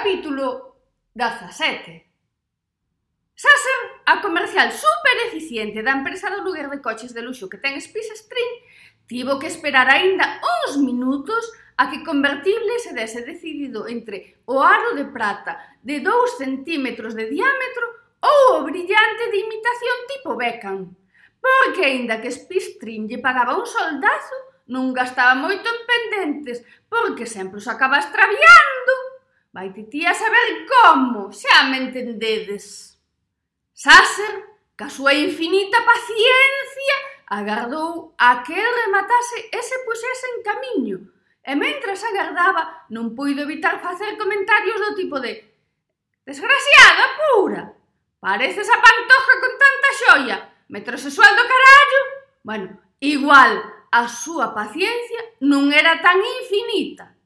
capítulo 17. Saser, a comercial super eficiente da empresa do lugar de coches de luxo que ten Spice String, tivo que esperar aínda uns minutos a que convertible se dese decidido entre o aro de prata de 2 centímetros de diámetro ou o brillante de imitación tipo Beckham. Porque aínda que Spistrin lle pagaba un soldazo, non gastaba moito en pendentes, porque sempre os acaba extraviando. Vai titía saber como, xa me entendedes. Sasser, ca súa infinita paciencia, agardou a que el rematase pois, e se puxese en camiño, e mentras agardaba non puido evitar facer comentarios do tipo de Desgraciada pura! Pareces a pantoja con tanta xoia! Metrosexual do carallo!» Bueno, igual, a súa paciencia non era tan infinita.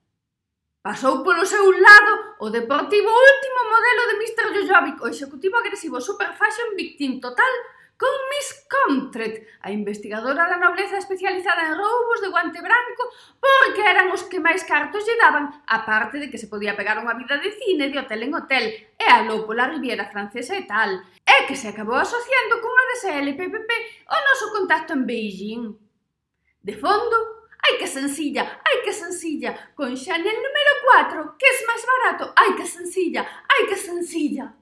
Pasou polo seu lado o deportivo último modelo de Mr. Jojovic, o executivo agresivo super fashion victim total con Miss Comtret, a investigadora da nobleza especializada en roubos de guante branco, porque eran os que máis cartos lle daban, aparte de que se podía pegar unha vida de cine de hotel en hotel, e aló pola Riviera Francesa e tal, e que se acabou asociando cunha DSL PPP o noso contacto en Beijing. De fondo, Ai que sencilla, ai que sencilla, con Chanel número 4, que es máis barato, ai que sencilla, ai que sencilla.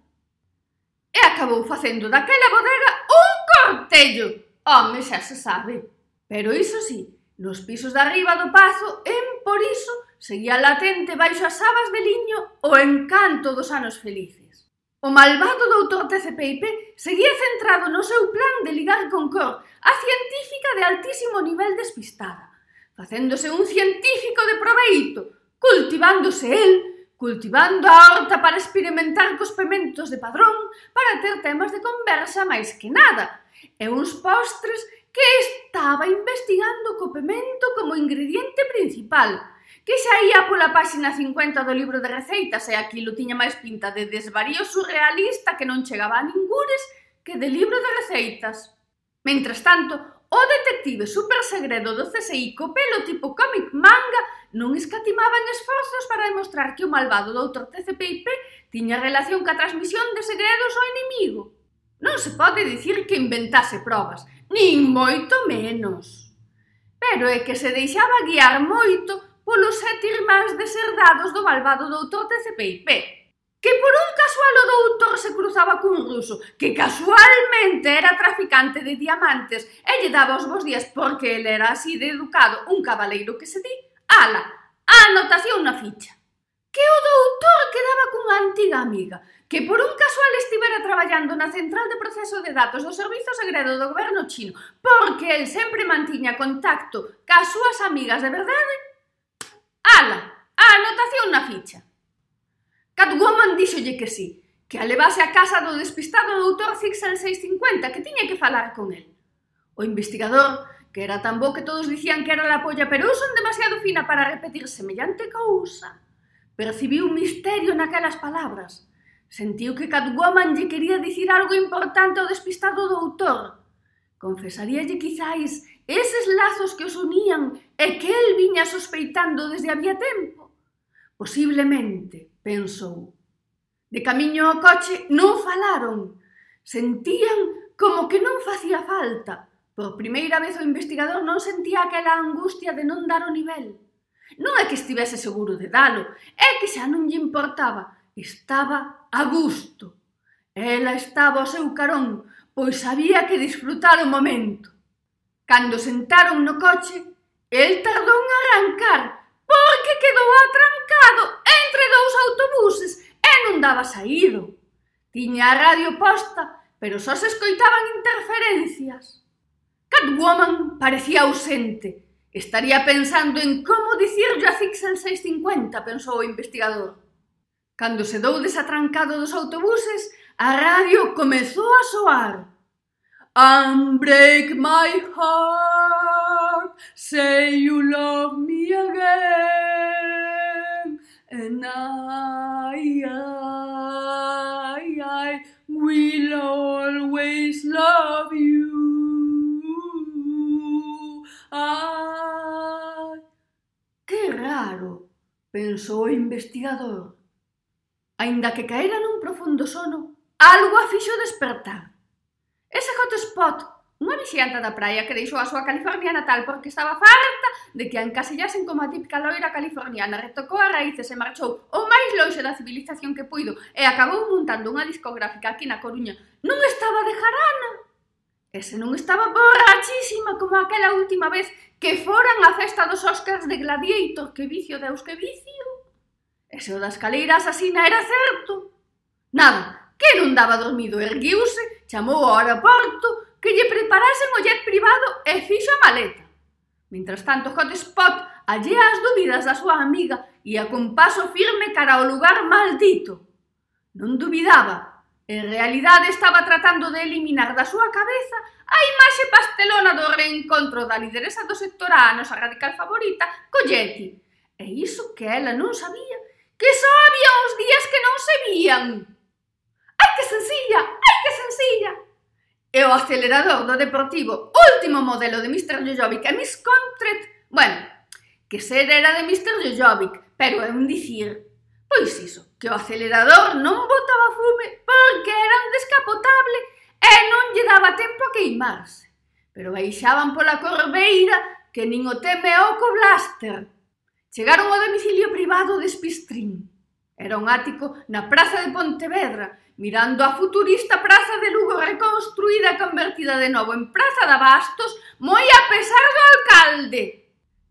E acabou facendo daquela bodega un cortello. Home, xa se sabe. Pero iso sí, nos pisos de arriba do pazo, en por iso, seguía latente baixo as abas de liño o encanto dos anos felices. O malvado doutor TCPIP seguía centrado no seu plan de ligar con Cor, a científica de altísimo nivel despistada facéndose un científico de proveito, cultivándose el, cultivando a horta para experimentar cos pementos de padrón, para ter temas de conversa máis que nada, e uns postres que estaba investigando co pemento como ingrediente principal, que saía pola páxina 50 do libro de receitas e aquilo tiña máis pinta de desvarío surrealista que non chegaba a ningures que de libro de receitas. Mentras tanto, O detective supersegredo do CSI co pelo tipo cómic manga non escatimaba en esforzos para demostrar que o malvado doutor TCPIP tiña relación ca transmisión de segredos ao inimigo. Non se pode dicir que inventase probas, nin moito menos. Pero é que se deixaba guiar moito polos sete irmáns deserdados do malvado doutor TCPIP, que por un casual o doutor se cruzaba cun ruso que casualmente era traficante de diamantes e lle daba os bons días porque ele era así de educado un cabaleiro que se di, ala, a anotación na ficha. Que o doutor quedaba cunha antiga amiga que por un casual estivera traballando na central de proceso de datos do Servizo Segredo do Goberno Chino porque el sempre mantiña contacto cas súas amigas de verdade, ala, a anotación na ficha. Catwoman díxolle que sí, que a levase a casa do despistado doutor Fixel 650, que tiña que falar con el. O investigador, que era tan bo que todos dicían que era la polla, pero eu son demasiado fina para repetir semellante cousa. Percibiu un misterio naquelas palabras. Sentiu que Catwoman lle quería dicir algo importante ao despistado doutor. Confesaríalle quizáis eses lazos que os unían e que el viña sospeitando desde había tempo. Posiblemente, pensou. De camiño ao coche non falaron. Sentían como que non facía falta. Por primeira vez o investigador non sentía aquela angustia de non dar o nivel. Non é que estivese seguro de dalo, é que xa non lle importaba. Estaba a gusto. Ela estaba ao seu carón, pois sabía que disfrutar o momento. Cando sentaron no coche, el tardou en arrancar, porque quedou atrancado entre dous autobuses e non daba saído. Tiña a radio posta, pero só se escoitaban interferencias. Catwoman parecía ausente. Estaría pensando en como dicirlle a Zixel 650, pensou o investigador. Cando se dou desatrancado dos autobuses, a radio comezou a soar. Unbreak my heart, say you love me again. And I, will always love you. Que raro, pensou o investigador. Aínda que caera nun profundo sono, algo a fixo despertar. Ese hotspot, Unha vixianta da praia que deixou a súa California natal porque estaba farta de que a encasillasen como a típica loira californiana, retocou a raíces e marchou o máis lonxe da civilización que puido e acabou montando unha discográfica aquí na Coruña. Non estaba de jarana! E se non estaba borrachísima como aquela última vez que foran a festa dos Oscars de Gladiator, que vicio deus que vicio! E se o das caleiras asina era certo! Nada, que non daba dormido erguiuse, chamou ao aeroporto, que lle preparasen o jet privado e fixo a maleta. Mientras tanto, Hotspot allea as dúbidas da súa amiga e a con paso firme cara ao lugar maldito. Non dubidaba, en realidade estaba tratando de eliminar da súa cabeza a imaxe pastelona do reencontro da lideresa do sector A nosa radical favorita, Colletti. E iso que ela non sabía, que só había uns días que non se vían. Ai que sencilla, ai que sencilla! e o acelerador do Deportivo, último modelo de Mr. Jojovic e Miss Contret, bueno, que ser era de Mr. Jojovic, pero é un dicir, pois iso, que o acelerador non botaba fume porque era un descapotable e non lle daba tempo a queimarse. Pero baixaban pola corbeira que nin o teme oco blaster. Chegaron ao domicilio privado de Spistrín. Era un ático na praza de Pontevedra Mirando a futurista praza de Lugo reconstruída e convertida de novo en praza de abastos, moi a pesar do alcalde.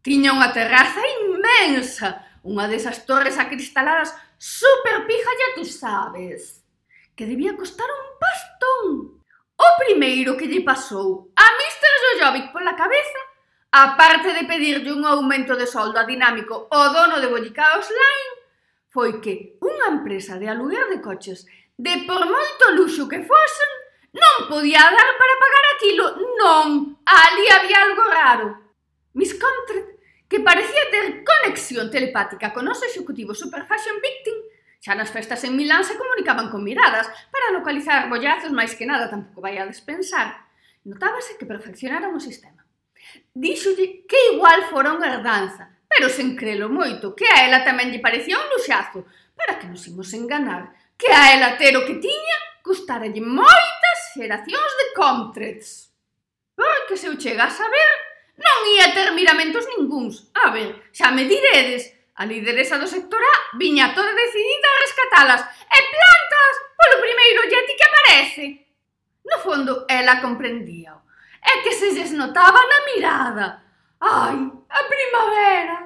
Tiña unha terraza inmensa, unha desas torres acristaladas super pija, ya tú sabes, que debía costar un pastón. O primeiro que lle pasou a Mr. Jojovic pola cabeza, aparte de pedirlle un aumento de soldo a dinámico o dono de Bollicaos Line, foi que unha empresa de aluguer de coches de por moito luxo que fosen, non podía dar para pagar aquilo, non, ali había algo raro. Miss Comtret, que parecía ter conexión telepática con os executivos Super Fashion Victim, xa nas festas en Milán se comunicaban con miradas para localizar bollazos máis que nada, tampouco vai a despensar. Notábase que perfeccionaron o sistema. Díxolle que igual fora unha herdanza, pero sen crelo moito, que a ela tamén lle parecía un luxazo, para que nos imos enganar, que a ela ter o que tiña custaralle moitas xeracións de Comtrets. Porque ah, se eu chega a saber, non ia ter miramentos ninguns. A ver, xa me diredes, a lideresa do sector A viña toda decidida a rescatalas e plantas polo primeiro yeti que aparece. No fondo, ela comprendía. É que se lles notaba na mirada. Ai, a primavera!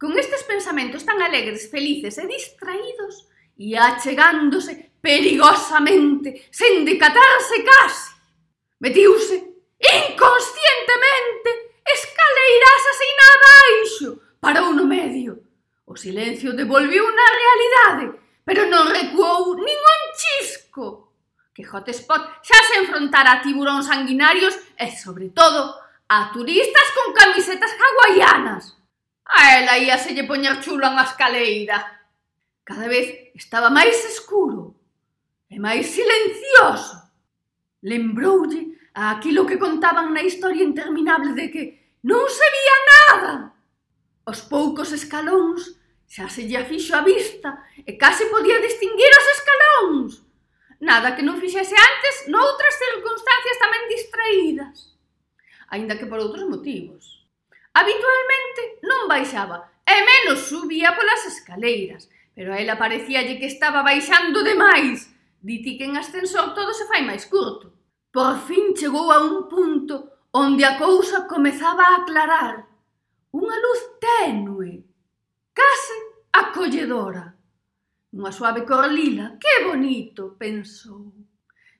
Con estes pensamentos tan alegres, felices e distraídos, e achegándose perigosamente, sen decatarse case, metiuse inconscientemente escaleiras aseina abaixo, parou no medio. O silencio devolviu na realidade, pero non recuou nin un chisco. Que Hotspot xa se enfrontara a tiburóns sanguinarios e, sobre todo, a turistas con camisetas hawaianas. A ela ia se lle poñer chulo a escaleira. Cada vez estaba máis escuro e máis silencioso. Lembroulle a aquilo que contaban na historia interminable de que non se vía nada. Os poucos escalóns xa se lle afixo a vista e case podía distinguir os escalóns. Nada que non fixese antes noutras circunstancias tamén distraídas. Ainda que por outros motivos. Habitualmente non baixaba e menos subía polas escaleiras, Pero a ela parecíalle que estaba baixando demais. Diti que en ascensor todo se fai máis curto. Por fin chegou a un punto onde a cousa comezaba a aclarar. Unha luz tenue, case acolledora. Unha suave cor lila, que bonito, pensou.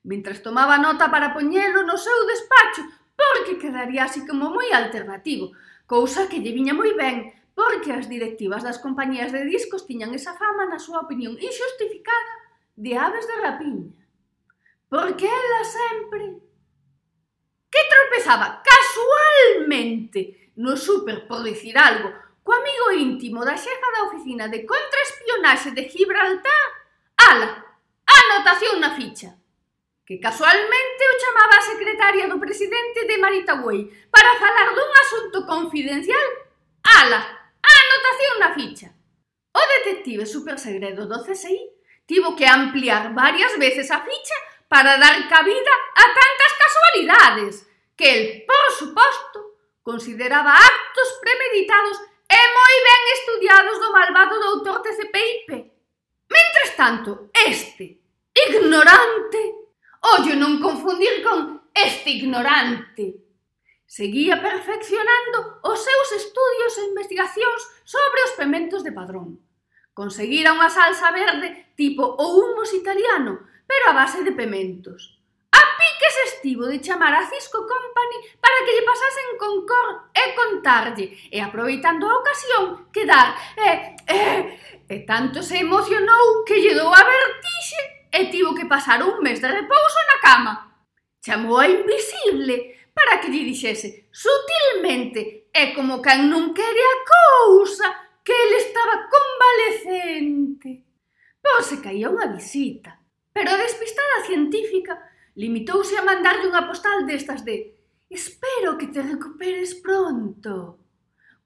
Mentres tomaba nota para poñelo no seu despacho, porque quedaría así como moi alternativo, cousa que lle viña moi ben, porque as directivas das compañías de discos tiñan esa fama, na súa opinión injustificada, de aves de rapiña. Porque ela sempre que tropezaba casualmente no super por dicir algo co amigo íntimo da xefa da oficina de contraespionaxe de Gibraltar, ala, anotación na ficha, que casualmente o chamaba a secretaria do presidente de Marita para falar dun asunto confidencial, ala, Fundación na ficha. O detective supersegredo do CSI tivo que ampliar varias veces a ficha para dar cabida a tantas casualidades que el, por suposto, consideraba actos premeditados e moi ben estudiados do malvado doutor TCPIP. Mentres tanto, este ignorante, ollo non confundir con este ignorante, Seguía perfeccionando os seus estudios e investigacións sobre os pementos de padrón. Conseguira unha salsa verde tipo o humus italiano, pero a base de pementos. A pique se estivo de chamar a Cisco Company para que lle pasasen con cor e contarlle, e aproveitando a ocasión, quedar e, e, e tanto se emocionou que lle dou a vertixe e tivo que pasar un mes de repouso na cama. Chamou a invisible para que lle dixese sutilmente e como can non quere a cousa que ele estaba convalecente. Pois se caía unha visita, pero a despistada científica limitouse a mandarlle unha postal destas de espero que te recuperes pronto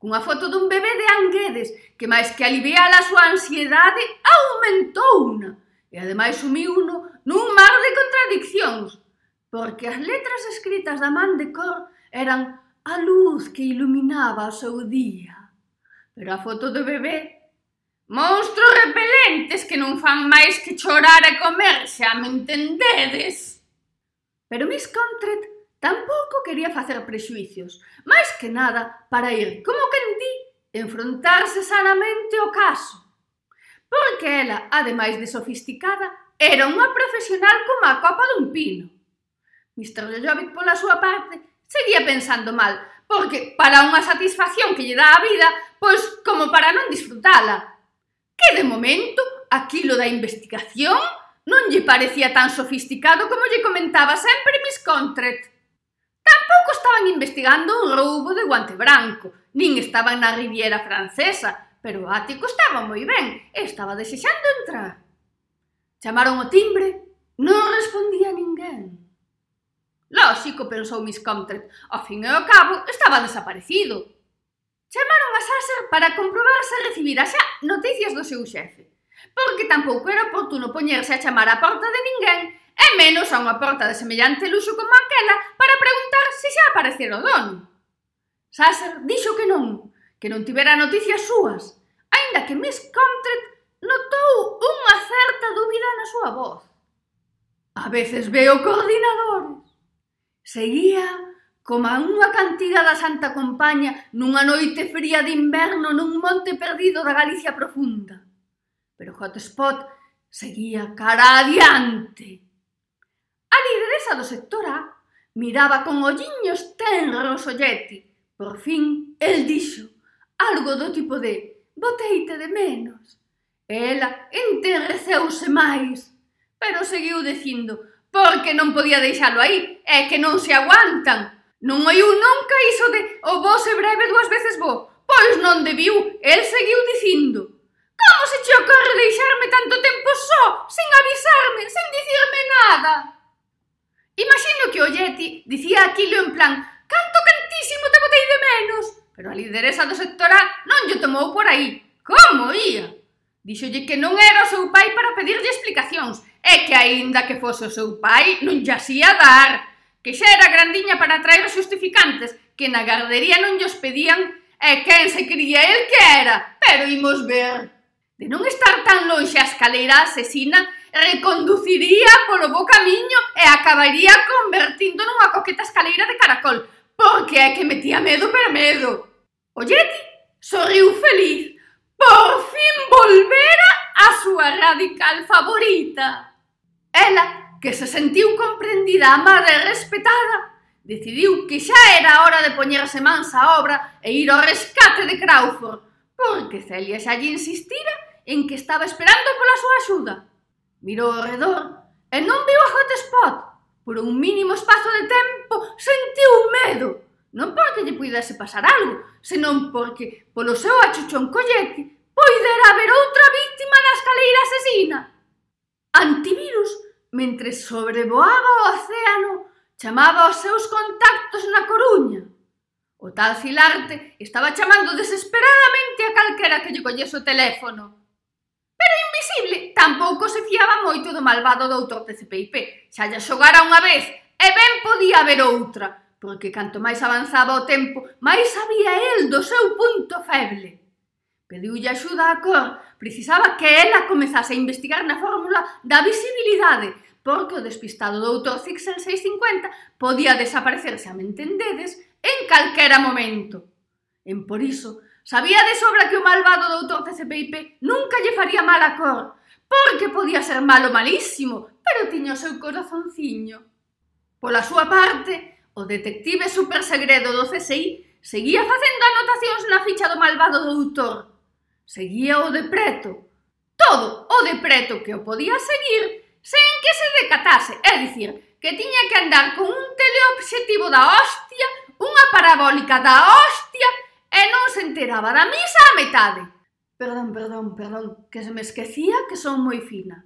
cunha foto dun bebé de Anguedes que máis que aliviar a súa ansiedade aumentou una e ademais sumiu uno nun mar de contradiccións porque as letras escritas da man de cor eran a luz que iluminaba o seu día. Pero a foto do bebé, monstros repelentes que non fan máis que chorar e comer, xa me entendedes? Pero Miss Contret tampouco quería facer prexuicios, máis que nada para ir, como que di, enfrontarse sanamente ao caso. Porque ela, ademais de sofisticada, era unha profesional como a copa dun pino Mr. Jojovic, pola súa parte, seguía pensando mal, porque para unha satisfacción que lle dá a vida, pois como para non disfrutala. Que de momento, aquilo da investigación non lle parecía tan sofisticado como lle comentaba sempre Miss Contret. Tampouco estaban investigando un roubo de guante branco, nin estaban na Riviera Francesa, pero o ático estaba moi ben e estaba desexando entrar. Chamaron o timbre, non respondía ninguén. Lóxico, pensou Miss Comtret, ao fin e ao cabo estaba desaparecido. Chamaron a Sasser para comprobar se recibira xa noticias do seu xefe, porque tampouco era oportuno poñerse a chamar á porta de ninguén, e menos a unha porta de semellante luxo como aquela para preguntar se xa aparecera o dono. Sasser dixo que non, que non tivera noticias súas, aínda que Miss Comtret notou unha certa dúbida na súa voz. A veces veo o coordinador Seguía coma unha cantiga da Santa Compaña nunha noite fría de inverno nun monte perdido da Galicia profunda. Pero Hotspot seguía cara adiante. A lideresa do sector A miraba con olliños tenros o Yeti. Por fin, el dixo algo do tipo de boteite de menos. E ela enterreceuse máis, pero seguiu dicindo porque non podía deixalo aí, é que non se aguantan. Non oiu nunca iso de o vos e breve dúas veces bo. Pois non debiu, el seguiu dicindo. Como se che ocorre deixarme tanto tempo só, sen avisarme, sen dicirme nada? Imagino que o Yeti dicía aquilo en plan «Canto cantísimo te botei de menos!» Pero a lideresa do sector A non lle tomou por aí. Como ia? Díxolle que non era o seu pai para pedirlle explicacións e que aínda que fose o seu pai non lle asía dar que xa era grandiña para traer os justificantes, que na gardería non llos pedían e quen se cría el que era, pero imos ver. De non estar tan lonxe a escaleira asesina, reconduciría polo bo camiño e acabaría convertindo nunha coqueta escaleira de caracol, porque é que metía medo per medo. O Yeti sorriu feliz. Por fin volvera a súa radical favorita. Ela que se sentiu comprendida, amada e respetada, decidiu que xa era hora de poñerse mans á obra e ir ao rescate de Crawford, porque Celia xa lle insistira en que estaba esperando pola súa axuda. Mirou ao redor e non viu a hotspot. Por un mínimo espazo de tempo sentiu medo. Non porque lle puidese pasar algo, senón porque polo seu achuchón collete poidera haber outra víctima da escaleira asesina. Antivirus mentre sobrevoaba o océano, chamaba aos seus contactos na Coruña. O tal Filarte estaba chamando desesperadamente a calquera que lle collese o teléfono. Pero Invisible tampouco se fiaba moito do malvado doutor TCPIP. Xa lle xogara unha vez e ben podía haber outra, porque canto máis avanzaba o tempo, máis sabía el do seu punto feble. Pediulle axuda a Cor, precisaba que ela comezase a investigar na fórmula da visibilidade, porque o despistado doutor Zixel 650 podía desaparecer, xa me entendedes, en calquera momento. En por iso, sabía de sobra que o malvado doutor CCPIP nunca lle faría mal a Cor, porque podía ser malo malísimo, pero tiña o seu corazonciño. Pola súa parte, o detective supersegredo do CSI seguía facendo anotacións na ficha do malvado doutor, seguía o de preto, todo o de preto que o podía seguir sen que se decatase, é dicir, que tiña que andar con un teleobxectivo da hostia, unha parabólica da hostia e non se enteraba da misa a metade. Perdón, perdón, perdón, que se me esquecía que son moi fina.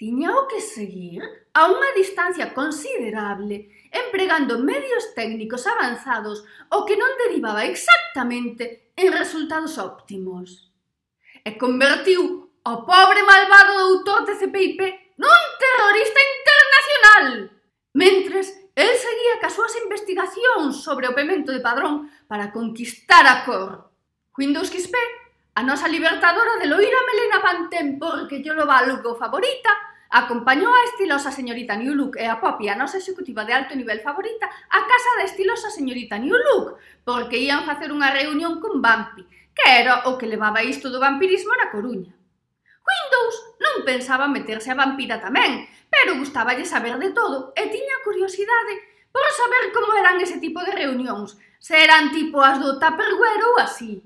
Tiña o que seguir a unha distancia considerable, empregando medios técnicos avanzados, o que non derivaba exactamente en resultados óptimos e convertiu o pobre malvado doutor de CPIP nun terrorista internacional. Mentres, el seguía cas súas investigacións sobre o pemento de Padrón para conquistar a cor. Windows XP, a nosa libertadora de loira melena pantén porque yo lo valgo favorita, Acompañou a estilosa señorita New Look e a Poppy, a nosa executiva de alto nivel favorita, á casa da estilosa señorita New Look, porque ían facer unha reunión con Bampi, que era o que levaba isto do vampirismo na Coruña. Windows non pensaba meterse a vampira tamén, pero gustaballe saber de todo e tiña curiosidade por saber como eran ese tipo de reunións, se eran tipo as do Tupperware ou así.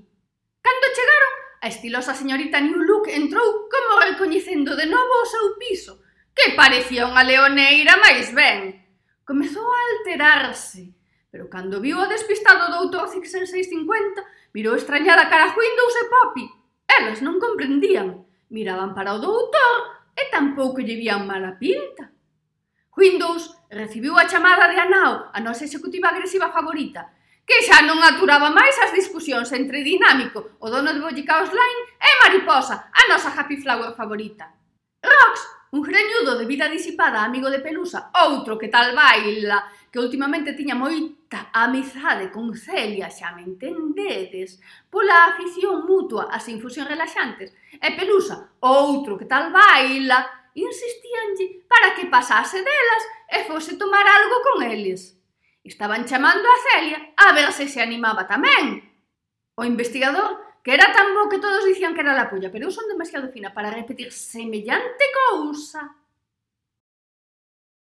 Cando chegaron, a estilosa señorita New Look entrou como recoñecendo de novo o seu piso, que parecía unha leoneira máis ben. Comezou a alterarse, Pero cando viu o despistado doutor Zixel 650, mirou extrañada cara a Windows e Poppy. Elas non comprendían. Miraban para o doutor e tampouco lle vían mala pinta. Windows recibiu a chamada de Anao, a nosa executiva agresiva favorita, que xa non aturaba máis as discusións entre Dinámico, o dono de Bollicaos Line, e Mariposa, a nosa Happy Flower favorita. Rox Un greñudo de vida disipada, amigo de Pelusa, outro que tal baila, que últimamente tiña moita amizade con Celia, xa me entendedes, pola afición mutua ás infusións relaxantes, e Pelusa, outro que tal baila, insistíanlle para que pasase delas e fose tomar algo con eles. Estaban chamando a Celia a ver se se animaba tamén. O investigador que era tan bo que todos dicían que era la pulla, pero eu son demasiado fina para repetir semellante cousa.